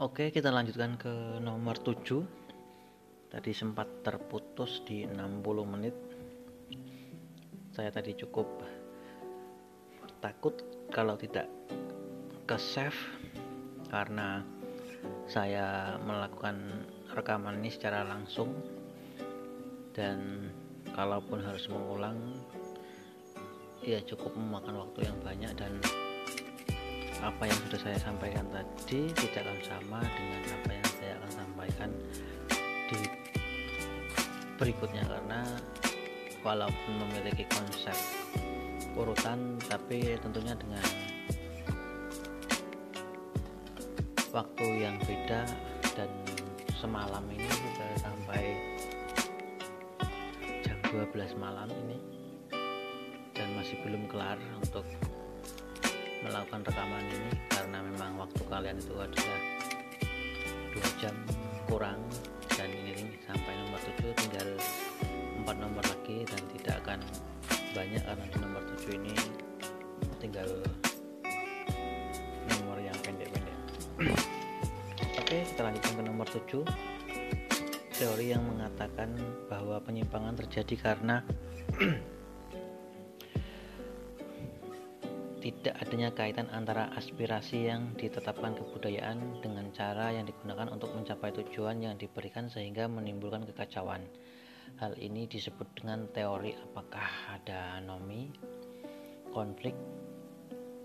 Oke, kita lanjutkan ke nomor 7. Tadi sempat terputus di 60 menit. Saya tadi cukup takut kalau tidak ke save karena saya melakukan rekaman ini secara langsung dan kalaupun harus mengulang ya cukup memakan waktu yang banyak dan apa yang sudah saya sampaikan tadi tidak akan sama dengan apa yang saya akan sampaikan di berikutnya karena walaupun memiliki konsep urutan tapi tentunya dengan waktu yang beda dan semalam ini sudah sampai jam 12 malam ini dan masih belum kelar untuk melakukan rekaman ini karena memang waktu kalian itu adalah dua jam kurang dan ini sampai nomor 7 tinggal empat nomor lagi dan tidak akan banyak karena di nomor 7 ini tinggal nomor yang pendek-pendek. Oke kita lanjutkan ke nomor 7 teori yang mengatakan bahwa penyimpangan terjadi karena tidak adanya kaitan antara aspirasi yang ditetapkan kebudayaan dengan cara yang digunakan untuk mencapai tujuan yang diberikan sehingga menimbulkan kekacauan. Hal ini disebut dengan teori apakah ada anomi, konflik,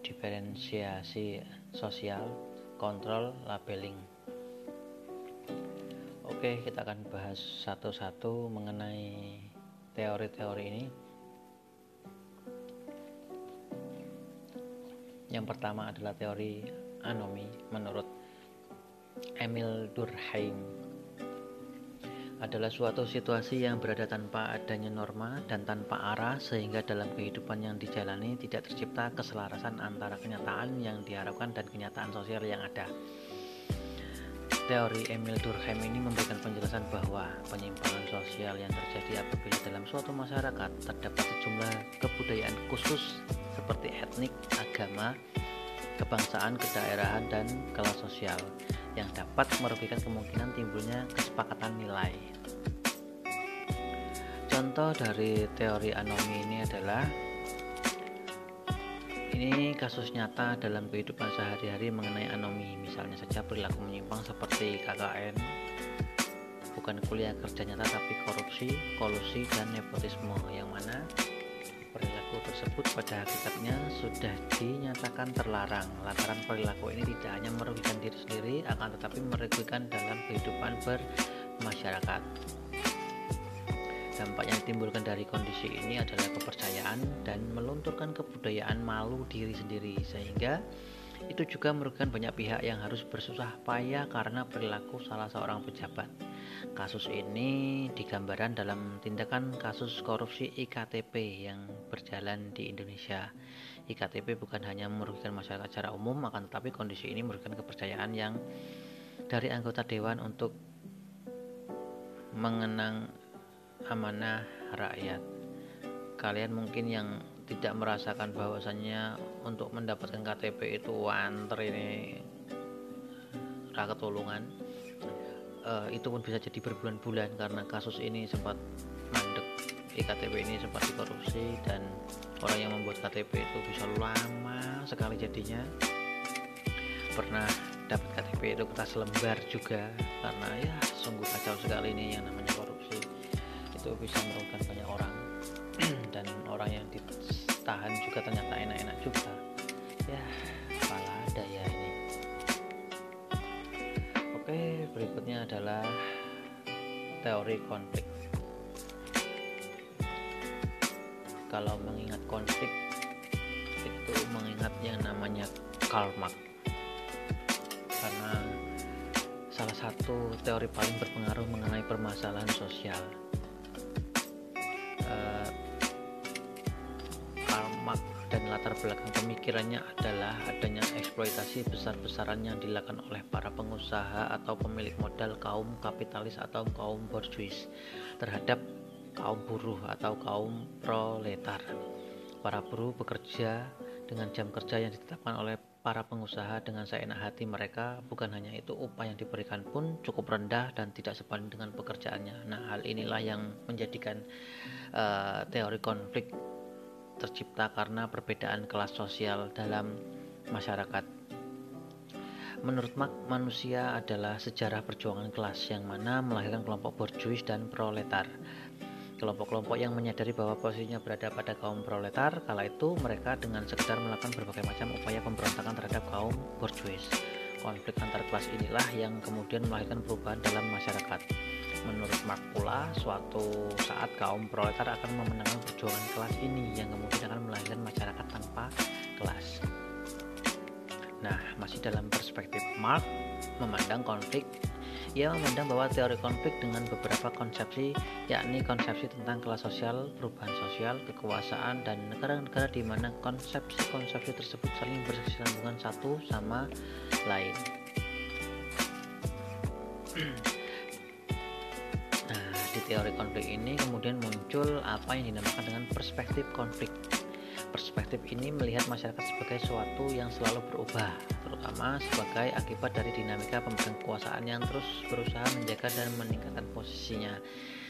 diferensiasi sosial, kontrol, labeling. Oke, kita akan bahas satu-satu mengenai teori-teori ini. Yang pertama adalah teori anomi menurut Emil Durkheim adalah suatu situasi yang berada tanpa adanya norma dan tanpa arah sehingga dalam kehidupan yang dijalani tidak tercipta keselarasan antara kenyataan yang diharapkan dan kenyataan sosial yang ada. Teori Emil Durkheim ini memberikan penjelasan bahwa penyimpangan sosial yang terjadi apabila dalam suatu masyarakat terdapat sejumlah kebudayaan khusus seperti etnik, agama, kebangsaan, kedaerahan, dan kelas sosial yang dapat merugikan kemungkinan timbulnya kesepakatan nilai. Contoh dari teori anomi ini adalah ini kasus nyata dalam kehidupan sehari-hari mengenai anomi, misalnya saja perilaku menyimpang seperti KKN, bukan kuliah kerja nyata tapi korupsi, kolusi, dan nepotisme yang mana perilaku tersebut pada hakikatnya sudah dinyatakan terlarang. Lantaran perilaku ini tidak hanya merugikan diri sendiri, akan tetapi merugikan dalam kehidupan bermasyarakat. Dampak yang ditimbulkan dari kondisi ini adalah kepercayaan dan melunturkan kebudayaan malu diri sendiri, sehingga itu juga merugikan banyak pihak yang harus bersusah payah karena perilaku salah seorang pejabat. Kasus ini digambarkan dalam tindakan kasus korupsi IKTP yang berjalan di Indonesia. IKTP bukan hanya merugikan masyarakat secara umum, akan tetapi kondisi ini merugikan kepercayaan yang dari anggota dewan untuk mengenang amanah rakyat. Kalian mungkin yang tidak merasakan bahwasannya untuk mendapatkan KTP itu antar ini rakyat tolongan uh, itu pun bisa jadi berbulan-bulan karena kasus ini sempat mandek iktp ini sempat dikorupsi dan orang yang membuat KTP itu bisa lama sekali jadinya pernah dapat KTP itu kertas lembar juga karena ya sungguh kacau sekali ini yang namanya itu bisa merugikan banyak orang dan orang yang ditahan juga ternyata enak-enak juga ya berikutnya adalah teori konflik. Kalau mengingat konflik itu mengingat yang namanya Karl Marx. Karena salah satu teori paling berpengaruh mengenai permasalahan sosial. Uh, dan latar belakang pemikirannya adalah adanya eksploitasi besar-besaran yang dilakukan oleh para pengusaha atau pemilik modal kaum kapitalis atau kaum borjuis terhadap kaum buruh atau kaum proletar. Para buruh bekerja dengan jam kerja yang ditetapkan oleh para pengusaha dengan seenak hati mereka bukan hanya itu upah yang diberikan pun cukup rendah dan tidak sebanding dengan pekerjaannya nah hal inilah yang menjadikan uh, teori konflik tercipta karena perbedaan kelas sosial dalam masyarakat Menurut Marx, manusia adalah sejarah perjuangan kelas yang mana melahirkan kelompok borjuis dan proletar. Kelompok-kelompok yang menyadari bahwa posisinya berada pada kaum proletar, kala itu mereka dengan sekedar melakukan berbagai macam upaya pemberontakan terhadap kaum borjuis. Konflik antar kelas inilah yang kemudian melahirkan perubahan dalam masyarakat. Menurut Marx pula, suatu saat kaum proletar akan memenangkan perjuangan kelas ini yang kemudian akan melahirkan masyarakat tanpa kelas. Nah, masih dalam perspektif Marx, memandang konflik ia memandang bahwa teori konflik dengan beberapa konsepsi, yakni konsepsi tentang kelas sosial, perubahan sosial, kekuasaan, dan negara-negara di mana konsepsi-konsepsi tersebut saling berkesinambungan satu sama lain. Nah, di teori konflik ini kemudian muncul apa yang dinamakan dengan perspektif konflik perspektif ini melihat masyarakat sebagai sesuatu yang selalu berubah, terutama sebagai akibat dari dinamika pemegang kekuasaan yang terus berusaha menjaga dan meningkatkan posisinya.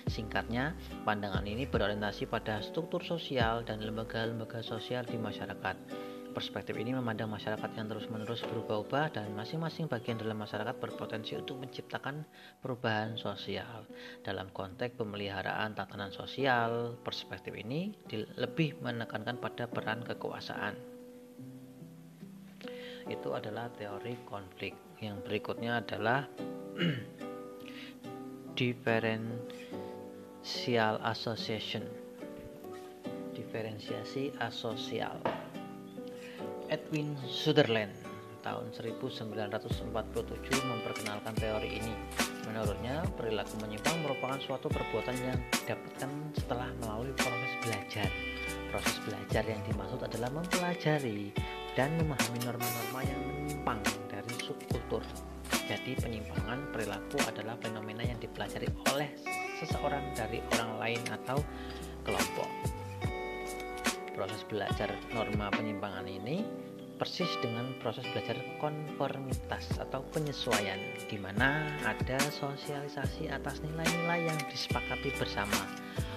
Singkatnya, pandangan ini berorientasi pada struktur sosial dan lembaga-lembaga sosial di masyarakat. Perspektif ini memandang masyarakat yang terus-menerus berubah-ubah dan masing-masing bagian dalam masyarakat berpotensi untuk menciptakan perubahan sosial. Dalam konteks pemeliharaan tatanan sosial, perspektif ini lebih menekankan pada peran kekuasaan. Itu adalah teori konflik. Yang berikutnya adalah differential association. Diferensiasi asosial. Edwin Sutherland tahun 1947 memperkenalkan teori ini. Menurutnya, perilaku menyimpang merupakan suatu perbuatan yang didapatkan setelah melalui proses belajar. Proses belajar yang dimaksud adalah mempelajari dan memahami norma-norma yang menyimpang dari subkultur. Jadi, penyimpangan perilaku adalah fenomena yang dipelajari oleh seseorang dari orang lain atau kelompok proses belajar norma penyimpangan ini persis dengan proses belajar konformitas atau penyesuaian di mana ada sosialisasi atas nilai-nilai yang disepakati bersama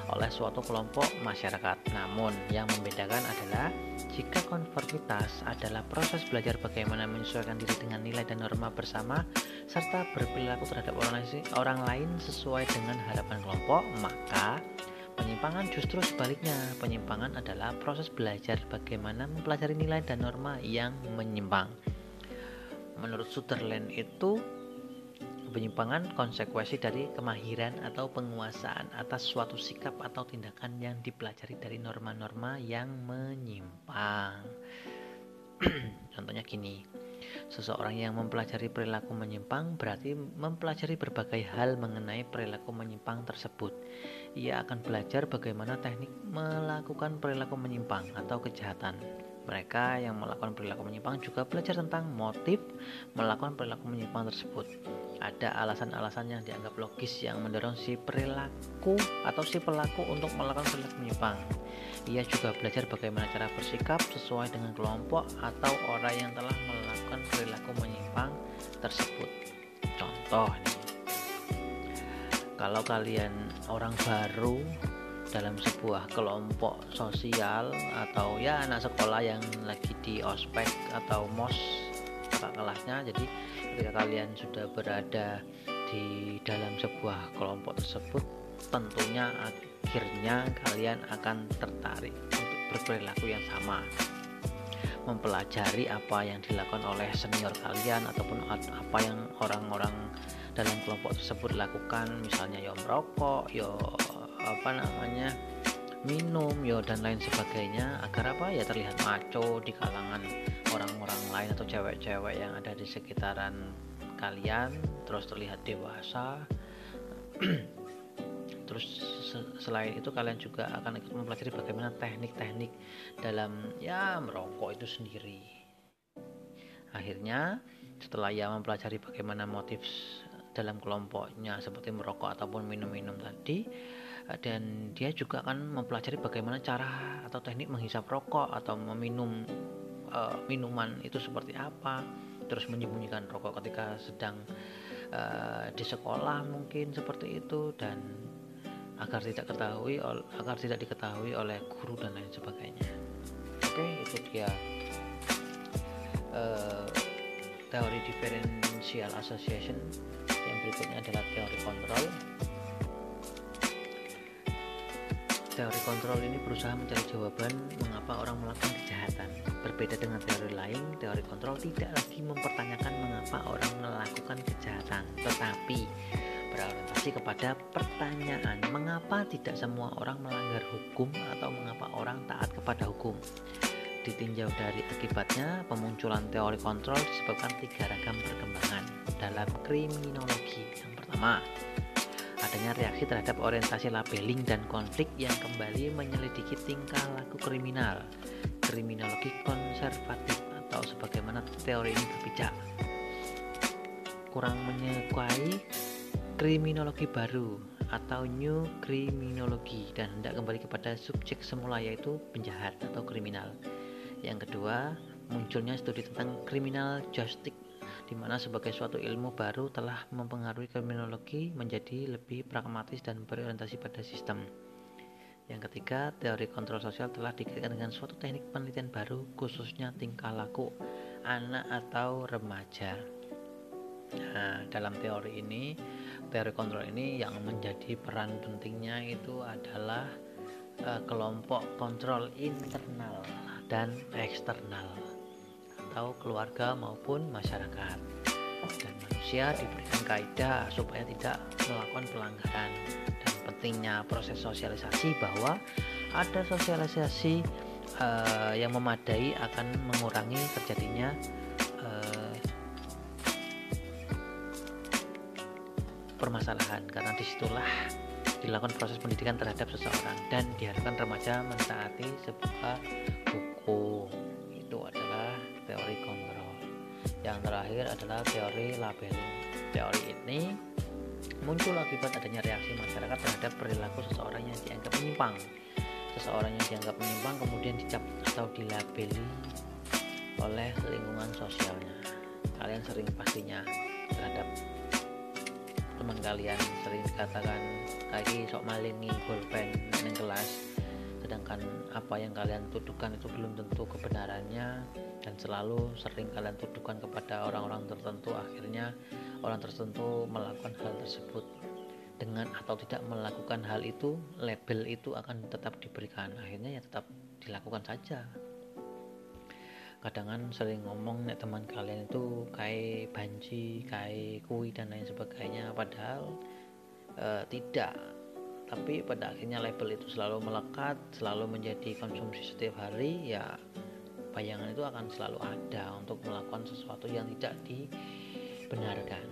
oleh suatu kelompok masyarakat. Namun, yang membedakan adalah jika konformitas adalah proses belajar bagaimana menyesuaikan diri dengan nilai dan norma bersama serta berperilaku terhadap orang lain, sesuai dengan harapan kelompok, maka Penyimpangan justru sebaliknya. Penyimpangan adalah proses belajar bagaimana mempelajari nilai dan norma yang menyimpang. Menurut Sutherland itu penyimpangan konsekuensi dari kemahiran atau penguasaan atas suatu sikap atau tindakan yang dipelajari dari norma-norma yang menyimpang. Contohnya gini, seseorang yang mempelajari perilaku menyimpang berarti mempelajari berbagai hal mengenai perilaku menyimpang tersebut ia akan belajar bagaimana teknik melakukan perilaku menyimpang atau kejahatan. Mereka yang melakukan perilaku menyimpang juga belajar tentang motif melakukan perilaku menyimpang tersebut. Ada alasan-alasan yang dianggap logis yang mendorong si perilaku atau si pelaku untuk melakukan perilaku menyimpang. Ia juga belajar bagaimana cara bersikap sesuai dengan kelompok atau orang yang telah melakukan perilaku menyimpang tersebut. Contoh nih, kalau kalian orang baru dalam sebuah kelompok sosial atau ya anak sekolah yang lagi di ospek atau mos kakak kelasnya jadi ketika kalian sudah berada di dalam sebuah kelompok tersebut tentunya akhirnya kalian akan tertarik untuk berperilaku yang sama. Mempelajari apa yang dilakukan oleh senior kalian ataupun apa yang orang-orang dalam kelompok tersebut lakukan misalnya yo merokok yo apa namanya minum yo dan lain sebagainya agar apa ya terlihat maco di kalangan orang-orang lain atau cewek-cewek yang ada di sekitaran kalian terus terlihat dewasa. Terus selain itu kalian juga akan ikut mempelajari bagaimana teknik-teknik dalam ya merokok itu sendiri. Akhirnya setelah ia mempelajari bagaimana motif dalam kelompoknya seperti merokok ataupun minum-minum tadi. Eh, dan dia juga akan mempelajari bagaimana cara atau teknik menghisap rokok atau meminum uh, minuman itu seperti apa. Terus menyembunyikan rokok ketika sedang uh, di sekolah mungkin seperti itu. Dan agar tidak ketahui agar tidak diketahui oleh guru dan lain sebagainya. Oke itu dia. Uh, teori differential association berikutnya adalah teori kontrol teori kontrol ini berusaha mencari jawaban mengapa orang melakukan kejahatan. Berbeda dengan teori lain, teori kontrol tidak lagi mempertanyakan mengapa orang melakukan kejahatan, tetapi berorientasi kepada pertanyaan mengapa tidak semua orang melanggar hukum atau mengapa orang taat kepada hukum. Ditinjau dari akibatnya, pemunculan teori kontrol disebabkan tiga ragam perkembangan dalam kriminologi. Yang pertama, adanya reaksi terhadap orientasi labeling dan konflik yang kembali menyelidiki tingkah laku kriminal, kriminologi konservatif atau sebagaimana teori ini berpijak. Kurang menyukai kriminologi baru atau new kriminologi dan hendak kembali kepada subjek semula yaitu penjahat atau kriminal. Yang kedua, munculnya studi tentang criminal justice di mana sebagai suatu ilmu baru telah mempengaruhi kriminologi menjadi lebih pragmatis dan berorientasi pada sistem. Yang ketiga, teori kontrol sosial telah dikaitkan dengan suatu teknik penelitian baru khususnya tingkah laku anak atau remaja. Nah, dalam teori ini, teori kontrol ini yang menjadi peran pentingnya itu adalah uh, kelompok kontrol internal dan eksternal atau keluarga maupun masyarakat. Dan manusia diberikan kaidah supaya tidak melakukan pelanggaran. Dan pentingnya proses sosialisasi bahwa ada sosialisasi uh, yang memadai akan mengurangi terjadinya uh, permasalahan. Karena di situlah dilakukan proses pendidikan terhadap seseorang dan diharapkan remaja mentaati sebuah hukum teori kontrol. Yang terakhir adalah teori labeling. Teori ini muncul akibat adanya reaksi masyarakat terhadap perilaku seseorang yang dianggap menyimpang. Seseorang yang dianggap menyimpang kemudian dicap atau dilabeli oleh lingkungan sosialnya. Kalian sering pastinya terhadap teman kalian sering dikatakan lagi sok maling pulpen di kelas sedangkan apa yang kalian tuduhkan itu belum tentu kebenarannya. Dan selalu sering kalian tuduhkan kepada orang-orang tertentu akhirnya orang tertentu melakukan hal tersebut. Dengan atau tidak melakukan hal itu label itu akan tetap diberikan. Akhirnya ya tetap dilakukan saja. Kadang sering ngomong nek teman kalian itu kayak banji kayak kui dan lain sebagainya. Padahal e, tidak tapi pada akhirnya label itu selalu melekat selalu menjadi konsumsi setiap hari ya bayangan itu akan selalu ada untuk melakukan sesuatu yang tidak dibenarkan.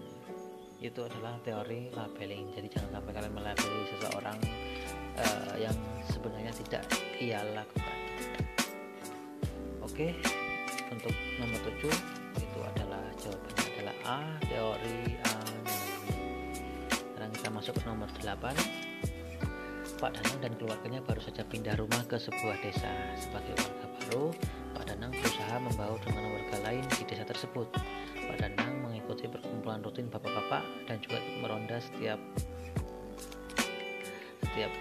Itu adalah teori labeling. Jadi jangan sampai kalian melabeli seseorang uh, yang sebenarnya tidak ia lakukan. Oke untuk nomor 7 itu adalah jawabannya adalah A teori A. Sekarang kita masuk ke nomor 8 Pak Danang dan keluarganya baru saja pindah rumah ke sebuah desa. Sebagai warga baru, Pak Danang berusaha membaur dengan warga lain di desa tersebut. Pak Danang mengikuti perkumpulan rutin bapak-bapak dan juga meronda setiap setiap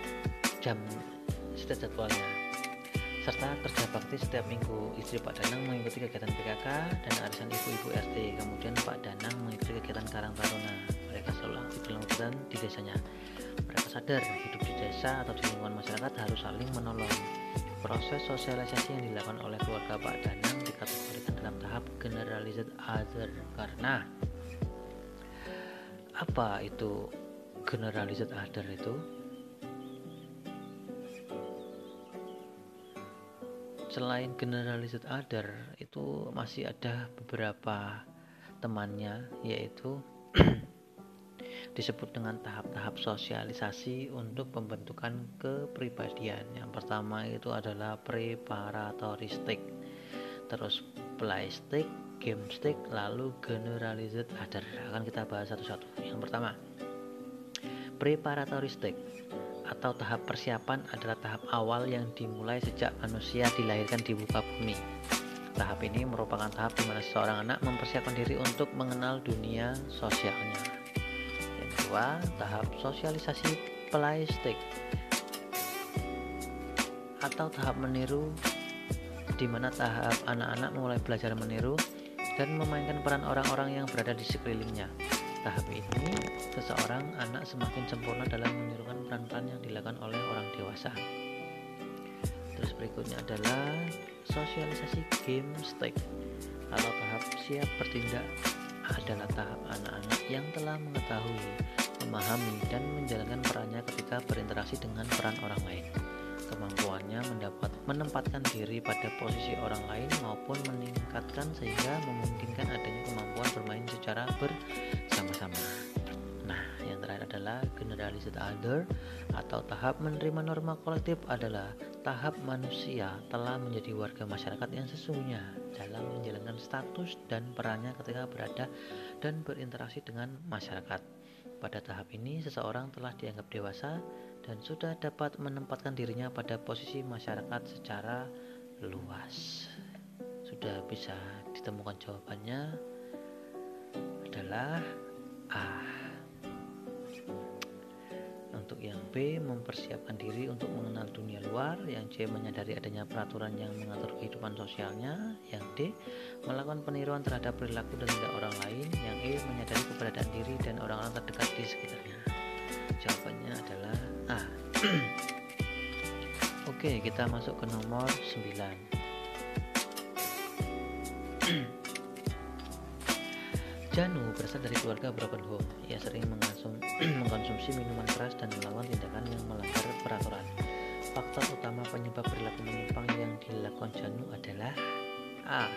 jam setiap jadwalnya. Serta kerja bakti setiap minggu. Istri Pak Danang mengikuti kegiatan PKK dan arisan ibu-ibu RT kemudian Pak Danang mengikuti kegiatan Karang Taruna. Mereka selalu aktif dalam kegiatan di desanya mereka sadar hidup di desa atau di lingkungan masyarakat harus saling menolong. Proses sosialisasi yang dilakukan oleh keluarga Pak Danang dikategorikan dalam tahap generalized other karena apa itu generalized other itu? Selain generalized other itu masih ada beberapa temannya yaitu disebut dengan tahap-tahap sosialisasi untuk pembentukan kepribadian. Yang pertama itu adalah preparatory stage, terus play stage, game stage, lalu generalized other. Akan kita bahas satu-satu. Yang pertama, preparatory stage atau tahap persiapan adalah tahap awal yang dimulai sejak manusia dilahirkan di muka bumi. Tahap ini merupakan tahap di mana seseorang anak mempersiapkan diri untuk mengenal dunia sosialnya. Kedua, tahap sosialisasi playstick atau tahap meniru di mana tahap anak-anak mulai belajar meniru dan memainkan peran orang-orang yang berada di sekelilingnya. Tahap ini, seseorang anak semakin sempurna dalam menirukan peran-peran yang dilakukan oleh orang dewasa. Terus berikutnya adalah sosialisasi game stick atau tahap siap bertindak adalah tahap anak-anak yang telah mengetahui, memahami, dan menjalankan perannya ketika berinteraksi dengan peran orang lain. Kemampuannya mendapat menempatkan diri pada posisi orang lain maupun meningkatkan sehingga memungkinkan adanya kemampuan bermain secara bersama-sama. Adalah generalized other atau tahap menerima norma kolektif adalah tahap manusia telah menjadi warga masyarakat yang sesungguhnya dalam menjalankan status dan perannya ketika berada dan berinteraksi dengan masyarakat. Pada tahap ini, seseorang telah dianggap dewasa dan sudah dapat menempatkan dirinya pada posisi masyarakat secara luas. Sudah bisa ditemukan jawabannya adalah A. Untuk yang B, mempersiapkan diri untuk mengenal dunia luar. Yang C, menyadari adanya peraturan yang mengatur kehidupan sosialnya. Yang D, melakukan peniruan terhadap perilaku dan tindak orang lain. Yang E, menyadari keberadaan diri dan orang-orang terdekat di sekitarnya. Jawabannya adalah A. Oke, kita masuk ke nomor 9. Janu berasal dari keluarga broken home. Ia sering mengkonsumsi minuman keras dan melakukan tindakan yang melanggar peraturan. Faktor utama penyebab perilaku menyimpang yang dilakukan Janu adalah A.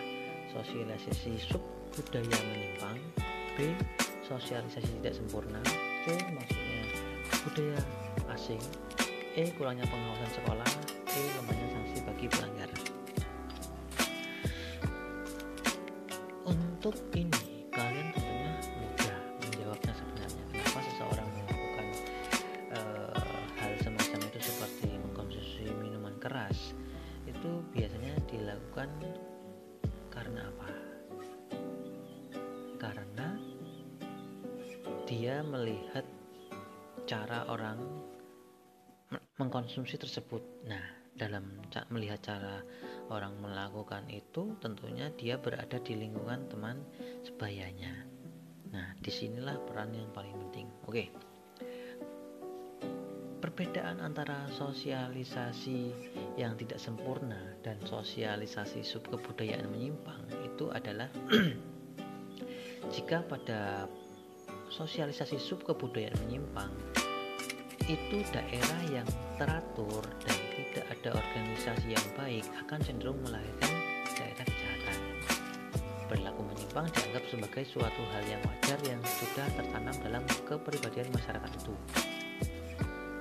Sosialisasi sub budaya menyimpang B. Sosialisasi tidak sempurna C. Maksudnya budaya asing E. Kurangnya pengawasan sekolah E. Lemahnya sanksi bagi pelanggar Untuk ini mengkonsumsi tersebut. Nah, dalam melihat cara orang melakukan itu, tentunya dia berada di lingkungan teman sebayanya. Nah, di sinilah peran yang paling penting. Oke. Perbedaan antara sosialisasi yang tidak sempurna dan sosialisasi subkebudayaan menyimpang itu adalah jika pada sosialisasi subkebudayaan menyimpang itu daerah yang teratur dan tidak ada organisasi yang baik akan cenderung melahirkan daerah kejahatan. Perilaku menyimpang dianggap sebagai suatu hal yang wajar yang sudah tertanam dalam kepribadian masyarakat itu.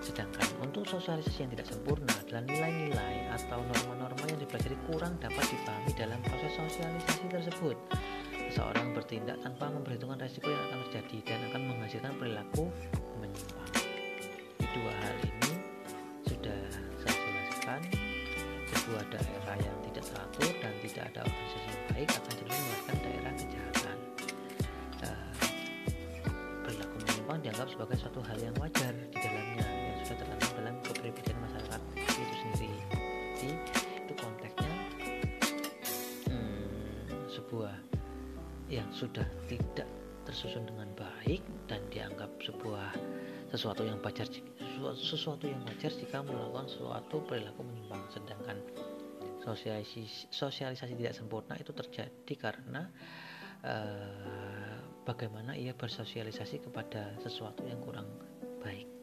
Sedangkan untuk sosialisasi yang tidak sempurna adalah nilai-nilai atau norma-norma yang dipelajari kurang dapat dipahami dalam proses sosialisasi tersebut. Seseorang bertindak tanpa memperhitungkan resiko yang akan terjadi dan akan menghasilkan perilaku sebagai suatu hal yang wajar di dalamnya sudah tertanam dalam kepribadian masyarakat itu sendiri. Jadi itu konteksnya hmm, sebuah yang sudah tidak tersusun dengan baik dan dianggap sebuah sesuatu yang wajar sesuatu yang wajar jika melakukan suatu perilaku menyimpang sedangkan sosialisasi, sosialisasi tidak sempurna itu terjadi karena uh, bagaimana ia bersosialisasi kepada sesuatu yang kurang baik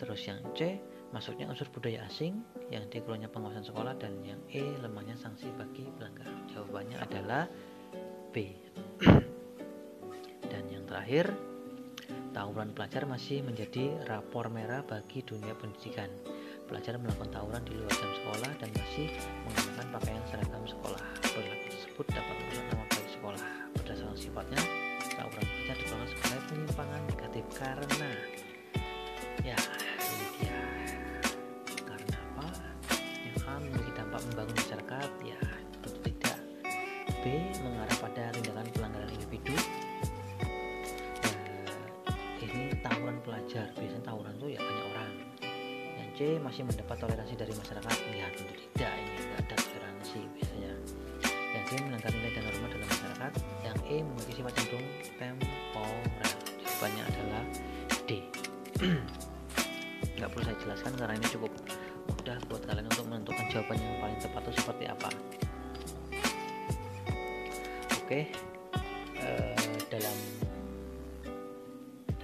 Terus yang C maksudnya unsur budaya asing yang D kurangnya pengawasan sekolah dan yang E lemahnya sanksi bagi pelanggar. Jawabannya adalah B. dan yang terakhir tawuran pelajar masih menjadi rapor merah bagi dunia pendidikan. Pelajar melakukan tawuran di luar jam sekolah dan masih menggunakan pakaian seragam sekolah. Karena ya membangun masyarakat ya tentu mengarah pada tindakan pelanggaran individu. Nah, ini tawuran pelajar. Biasanya tawuran tuh ya banyak orang. Yang C masih mendapat toleransi dari masyarakat. Ya tentu itu seperti apa. Oke uh, dalam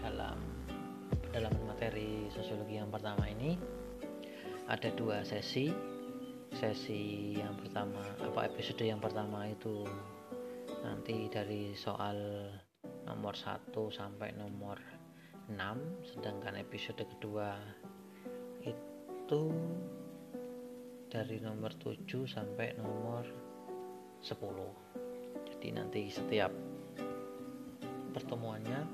dalam dalam materi sosiologi yang pertama ini ada dua sesi. Sesi yang pertama apa episode yang pertama itu nanti dari soal nomor 1 sampai nomor 6 sedangkan episode kedua itu dari nomor 7 sampai nomor 10 jadi nanti setiap pertemuannya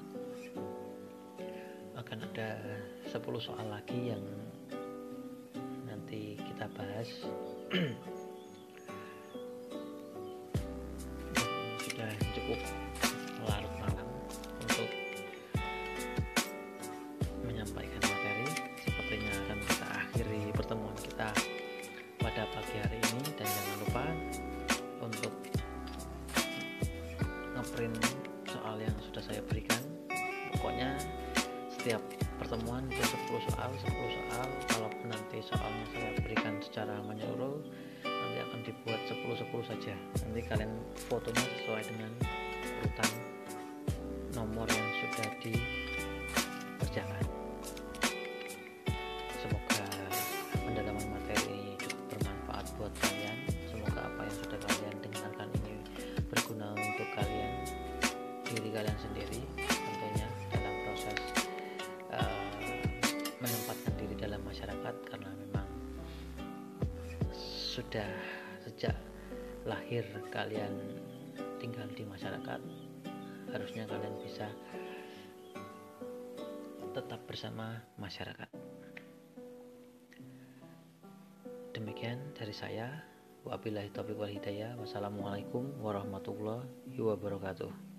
akan ada 10 soal lagi yang nanti kita bahas kalian tinggal di masyarakat harusnya kalian bisa tetap bersama masyarakat. Demikian dari saya. Wabillahi taufiq wal hidayah. Wassalamualaikum warahmatullahi wabarakatuh